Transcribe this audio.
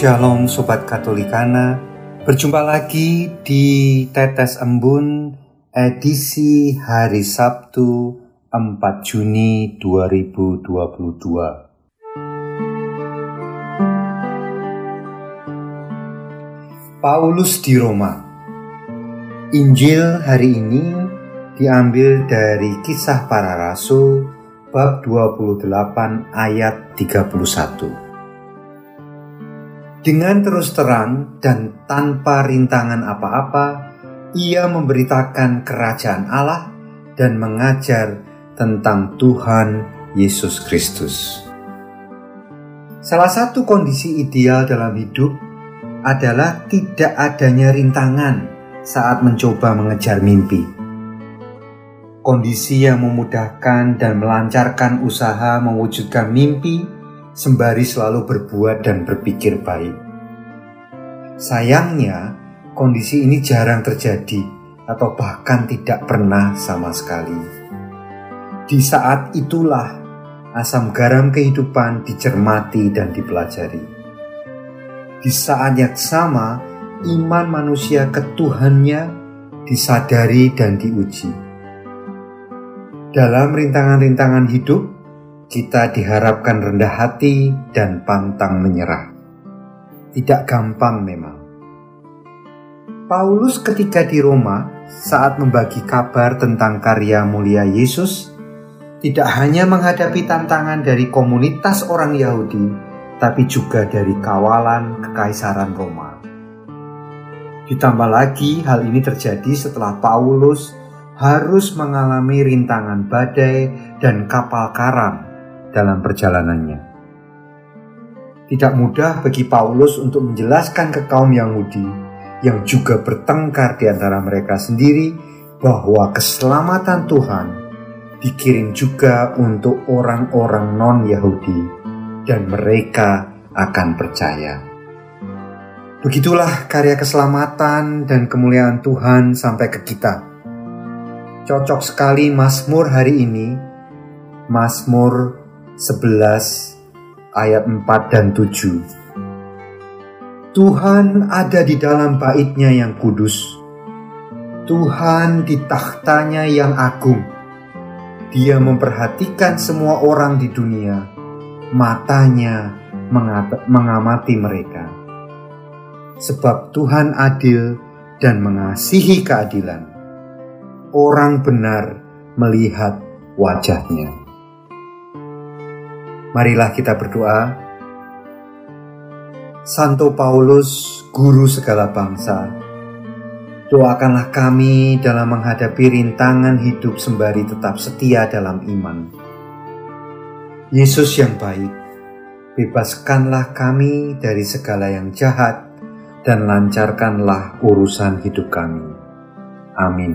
Shalom Sobat Katolikana, berjumpa lagi di Tetes Embun edisi hari Sabtu 4 Juni 2022. Paulus di Roma Injil hari ini diambil dari kisah para rasul bab 28 ayat 31. Dengan terus terang dan tanpa rintangan apa-apa, ia memberitakan kerajaan Allah dan mengajar tentang Tuhan Yesus Kristus. Salah satu kondisi ideal dalam hidup adalah tidak adanya rintangan saat mencoba mengejar mimpi. Kondisi yang memudahkan dan melancarkan usaha mewujudkan mimpi sembari selalu berbuat dan berpikir baik. Sayangnya, kondisi ini jarang terjadi atau bahkan tidak pernah sama sekali. Di saat itulah asam garam kehidupan dicermati dan dipelajari. Di saat yang sama, iman manusia ke Tuhannya disadari dan diuji. Dalam rintangan-rintangan hidup, kita diharapkan rendah hati dan pantang menyerah. Tidak gampang memang. Paulus ketika di Roma saat membagi kabar tentang karya mulia Yesus, tidak hanya menghadapi tantangan dari komunitas orang Yahudi, tapi juga dari kawalan kekaisaran Roma. Ditambah lagi, hal ini terjadi setelah Paulus harus mengalami rintangan badai dan kapal karam dalam perjalanannya. Tidak mudah bagi Paulus untuk menjelaskan ke kaum Yahudi yang juga bertengkar di antara mereka sendiri bahwa keselamatan Tuhan dikirim juga untuk orang-orang non-Yahudi dan mereka akan percaya. Begitulah karya keselamatan dan kemuliaan Tuhan sampai ke kita. Cocok sekali Mazmur hari ini, Mazmur 11 ayat 4 dan 7. Tuhan ada di dalam baitnya yang kudus. Tuhan di tahtanya yang agung. Dia memperhatikan semua orang di dunia. Matanya mengamati mereka. Sebab Tuhan adil dan mengasihi keadilan. Orang benar melihat wajahnya. Marilah kita berdoa. Santo Paulus, guru segala bangsa, doakanlah kami dalam menghadapi rintangan hidup sembari tetap setia dalam iman. Yesus yang baik, bebaskanlah kami dari segala yang jahat dan lancarkanlah urusan hidup kami. Amin.